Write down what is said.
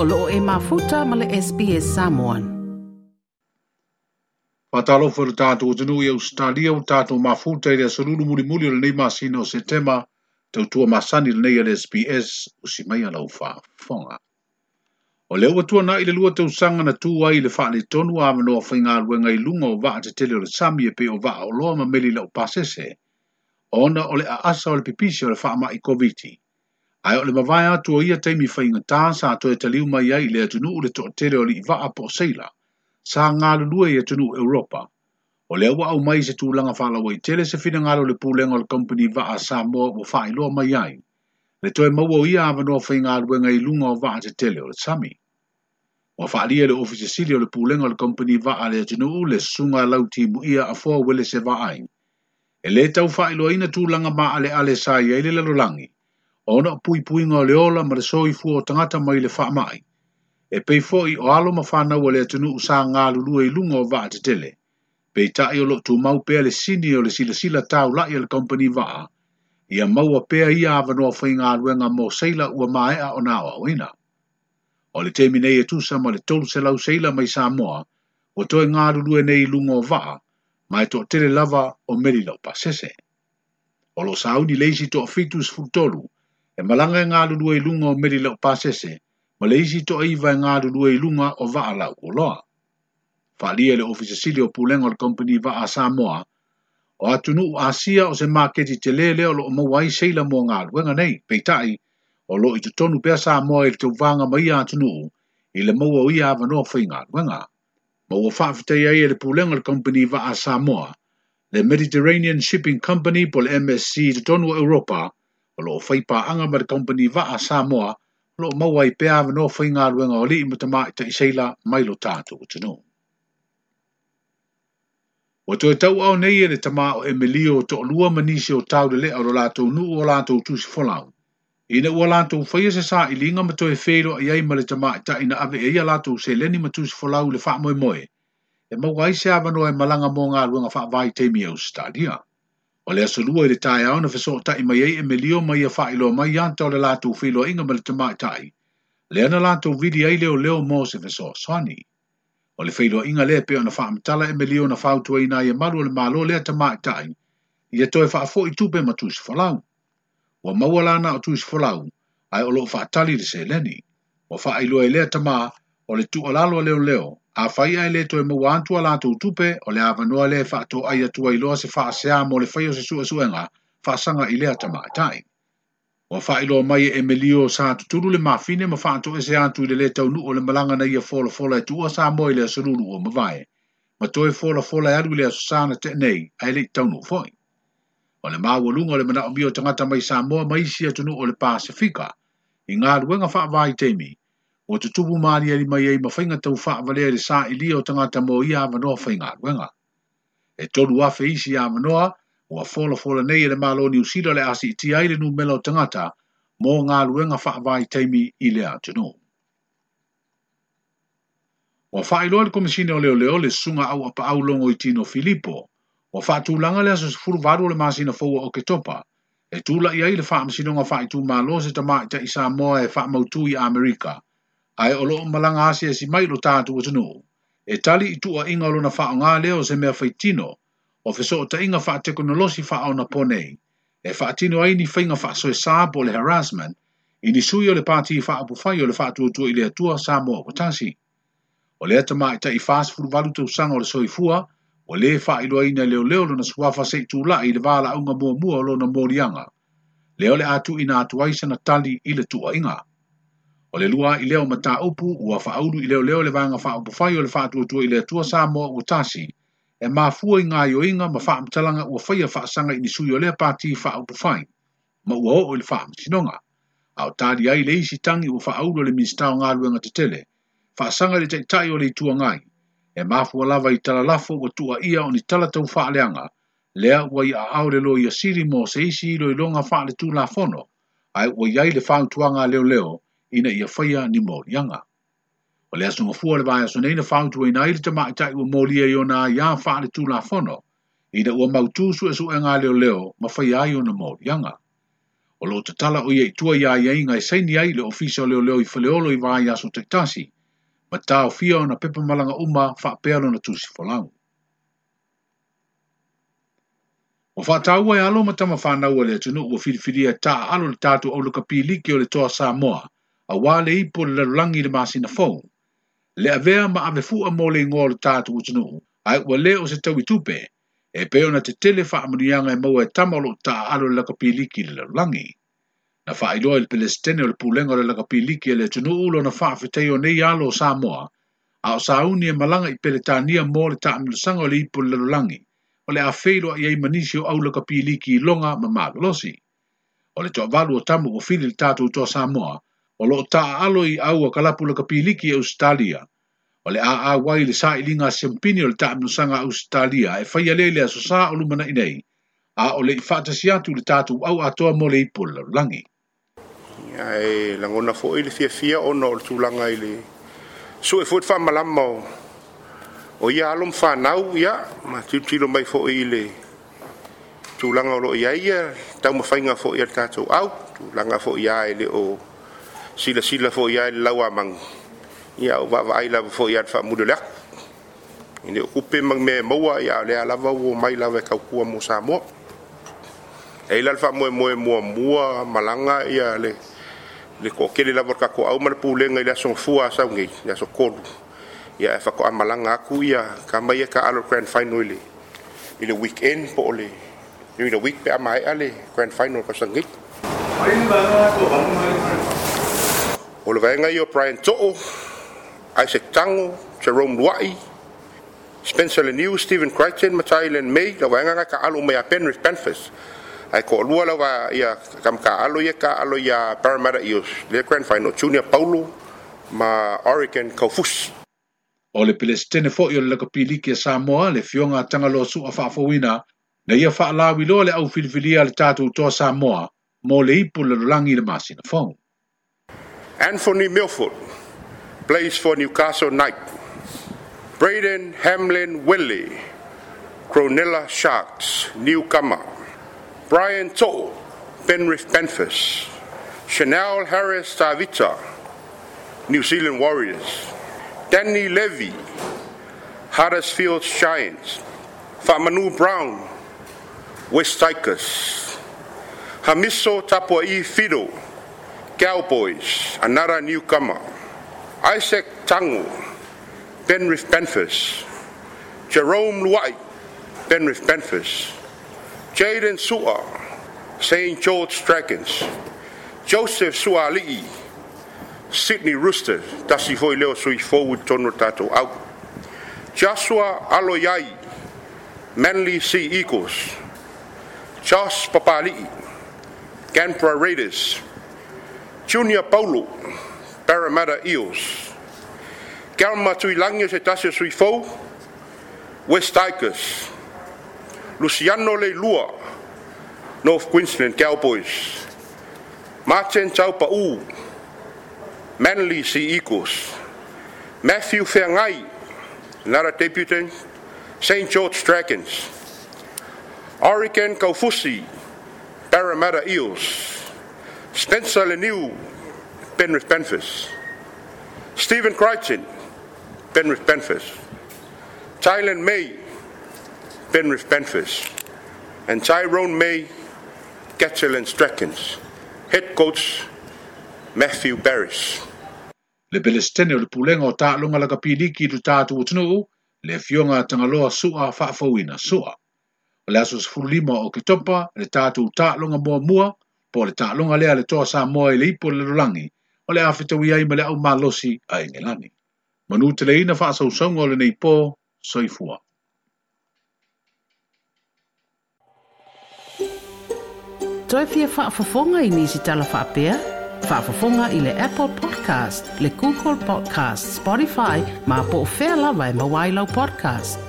o loo e mafuta ma le SPS Samoan. Matalo fwere tato o tenu i e Australia o tato mafuta i e le asolulu muli muli e o le nei masina o setema tau tua masani le nei le SPS o si mai ala ufa fonga. O leo watua na i le lua tau sanga na tu wai le fane tonu a mano a whainga luenga i lunga o vaa te tele o le sami e pe o vaa o loa ma meli la o pasese. Ona o le a asa o le pipisi o le faa ma i koviti. COVID-19. Ai o le mawai atu o ia teimi whaingatā sa to e taliu mai ai le atunu o to tere o li vaa po seila, sa ngā lulua i atunu Europa. O le awa au mai se tūlanga whala wai tele se whina ngalo le pūlenga o le company vaa Samoa o whai loa mai ai. Le toi maua o ia awanoa whainga aluenga ngai lunga o vaa te tele o le sami. Wa whaalia le ofisi e sili o le pūlenga o le company vaa le atunu ule sunga lauti mu ia a fōa wele se vaa ai. E le tau whai loa ina tūlanga maa ale ale sa i le lalolangi. o ona pui pui ngā leola ma le soi fu o tangata mai le wha mai. E pei fo i o alo ma whana wa le atunu usā ngā lulua i e lungo wa te tele. Pei ta i o loktu mau pēr le sini o le sila sila tau lai le company vaa. Ia mau a pēr i awa noa whai ngā ruenga mō seila ua maea o nā o awina. O le temi nei e tūsa ma le tolu se lau seila mai sā moa, o toi ngā lulua e nei lungo vaa, mai tō tele lava o meri lau pasese. O lo sauni leisi tō fitus futolu, tolu, e malanga ngā lulua i lunga o meri leo pāsese, ma le isi to e ngā lulua i lunga o vaa lau o loa. Whaalia le ofisa sili o pūlenga o company vaa Samoa, o atunu o asia o se maketi te le leo lo o mawai seila mō ngā luenga nei, peitai, o lo i tutonu pia Samoa i le tau vanga mai a atunu o, i le maua ui awa noa whai ngā luenga. Maua whaafitei ai e le pūlenga o le company vaa Samoa, le Mediterranean Shipping Company po le MSC tutonu o Europa, o loo faipaaga company va kompani va'a samoa o loo maua i pea avanoa faigaluega o ali'i ma tamā i taʻiseila mai lo tatou atunu ua toe tau'ao nei e le tamā o emelio o to'alua e ma nisi o taulele'a o lo latou nu'u folau ina ua latou faia se sa'iliga ma toe felo ai ai ma le tamā ita'ina ave e ia latou seleni ma tusi folau i le moi e maua ai se avanoa e malanga mo galuega fa'avaitaimi au se talia O le aso lua i le tae au na fesoa tae mai ei e me lio mai a whae loa mai anta o le lātou whiloa inga ma le tamai tae. Le ana lātou vidi ei leo leo mō se fesoa sani. O le whiloa inga le pe o na whae mtala e me lio na whae tue ina i e maru le malo le a tamai tae. Ia toe wha afo i tupe ma tuis folau. Wa maua lana o tuis folau ai o loo wha tali le se leni. O wha ailua i lea tamaa o le tu alalo leo leo a fai ai le toi mua antua la tu tupe o le avanoa le fa to ai atua iloa se fa asea mo le fai o se sua suenga fa sanga i lea tama atai. O fa iloa mai e melio sa tuturu le mafine ma fa to e se antu le le tau nu o le malanga na ia fola fola e tua sa mo i lea sururu o mavae. Ma toi fola fola e alu lea susana te nei ai le tau nu foi. O le maa walunga le mana o mio tangata mai sa mo mai si atunu o le pasifika. I ngā ruenga fa vai teimi. mi o te tubu maari ari mai ei mawhainga tau wha valea re sā i lia o tangata mō i āmanoa whainga ruenga. E tolu afe isi āmanoa, o a whola whola nei ere mālo ni usira le asi ti aire nu mela o tangata mō ngā ruenga wha vai teimi i lea tino. O a whai loa le komisine o leo leo le sunga au apa au longo i tino Filippo, o a whaatū langa le aso sifuru varu le māsina fowa o ke topa, e tula i aile wha amasinonga wha i tū mālo se tamā i ta isa mō e wha mautū i Amerika ai o loo malanga ase si mai lo tātu o e tunu. E tali i tua inga lo na faa ngā leo se mea whaitino, o fiso o ta inga faa teknolosi faa o na ponei, e faa tino ai ni whainga faa soe sāpo le harassment, i ni sui le pāti i faa apufai o le faa tuatua i le atua sā moa o tansi. E o le atama i ta i fās furu valu te usanga o le soi fua, o le faa ilo aina leo leo lona suwafa se i tūla i le vāla unga mua mua o lona mōrianga. Leo le atu ina atuaisa na tali i le tua inga. O le lua i leo mata upu ua faaulu i leo leo le vanga faa upu fai o le faa tuatua i le tua samoa ua tasi. E maa i ngā yoinga ma faa mtalanga ua faya faa sanga i nisui o lea pati faa upu fai. Ma ua o le faa mtinonga. Au tādi ai le isi tangi ua faaulu le ministao ngā luenga te tele. Faa sanga le teitai o le tua ngai. E maa lava i tala lafo ua tua ia o ni tala tau faa leanga. Lea ua i aaure lo i asiri mo se isi ilo i longa faa le tū la fono. Ai ua iai le faa leo leo. leo ina ia faya ni morianga. O le asunga fua le vaya so neina fautu e naire te mai tai ua molia e i ona ia whaare tū la ina ua mautu su e su e ngā leo leo ma faya i ona morianga. O lo te tala o iei tua ia iei ngai saini ai le ofisa o leo leo i faleolo i vaya so te tasi, ma tau fia ona pepa malanga uma wha pealo na tūsi folangu. O whātau e alo ma tama whānau ale atunu o whiriwhiri e tā alo le tātu au luka pī liki o le toa Samoa, a wale ipo le lalangi le masi na fau. Le avea ma ave fu a mole ingo le tātu utinu, a e wale o se tawi tupe, e peo na te tele wha amunianga e maua e tamalo ta alo le laka piliki le lalangi. Na wha ilo e le pelestene o le pulenga le laka piliki e le tunu ulo na wha fiteo nei alo o Samoa, a o sauni e malanga i pele tania mo le ta amilusanga o le ipo le lalangi, o le a feilo i ei manisi o au laka piliki i longa ma maglosi. O le toa valu o tamu o fili le tātu utoa Samoa, o lo ta alo i au a kalapu la kapiliki e Australia. O le a a wai le sa ilinga sempini o le ta amnusanga Australia e faya lele a sosa o lumana inei. A o le ifata siatu le tatu au atoa mo le ipo la rulangi. Ia e langona fo ili fia fia ono o le tulanga ili. Su e fuit fa malama o. O ia alom fa nau ia ma tilo mai fo ili. Tulanga o lo ia ia tau mafainga fo ia tatu au. Tulanga fo ia ili e o. sila sila fo ia lau amang ia o va vai la fo ia fa mudela ini kupe mang me maua ia le ala va wo mai la ve ka ku mo sa mo e la fa mo mo mo mo malanga ia le le ko kele la vorka ko au mal pulenga ia son fua sa ngi ia so kodu ia fa ko amalanga aku ia kama ia ka alo grand final ile ile weekend po ole ile week pe amai ale grand final ko sangit Ayun ba ko bang o le vaenga ia o brian to'o isaac tango jerome luai spencer leniu stephen crichton ma tailan may lau vaega ga kaalo ma ia penrith panfas ae koʻalua lava ia kamakaalo ia kaalo ia paramata i o le grand final junior paulo ma oregon kaufus o le pelesetene fo'i o le lakapiliki e sa moa le fioga su su'a fa'afouina na ia fa'alauiloa le au a le tatou toa sa mo le ipu le lolagi le masina fou Anthony Milford plays for Newcastle Knight. Braden Hamlin Willie, Cronulla Sharks, newcomer. Brian Toe, Penrith Panthers. Chanel Harris Tavita, New Zealand Warriors. Danny Levy, Huddersfield Giants. Famanu Brown, West Tigers. Hamiso Tapua'i Fido, Cowboys, another newcomer. Isaac Tango, Penrith Panthers. Jerome White, Penrith Panthers. Jaden Sua, St. George Dragons. Joseph Suali'i, Sydney Roosters. Tasi foi leo sui forward tono tato out. Joshua Aloyai, Manly Sea Eagles. Josh Papali'i, Canberra Raiders. Junior Paulo, Parramatta Eels. Gal Matuilangi se tase sui fau, West Tigers. Luciano Leilua, North Queensland Cowboys. Martin U, Manly Sea Eagles. Matthew Fengai, Nara debutant, St. George Dragons. Orican Kaufusi, Parramatta Eels. Spencer Leniu, Penrith Panthers. Stephen Crichton, Penrith Panthers. Thailand May, Penrith Panthers. And Tyrone May, Catalan Strachans. Head coach, Matthew Barris. Le pelestene o le pulenga o tālunga laka pīliki i tu tātu utunuu, le fionga tangaloa sua whaafawina sua. O le aso sifurulima o kitopa, le tātu tālunga mua mua, po le taʻalogo lea le toa sa moa i le ipo le lolagi o le a fetauia ai ma le aumalosi a egelani manū teleina faasausauga o lenei pō soifua toe fia faafofoga i nisi tala faapea faafofoga i le apple podcast le google podcast spotify ma po o fea lava e mauā i lau podcast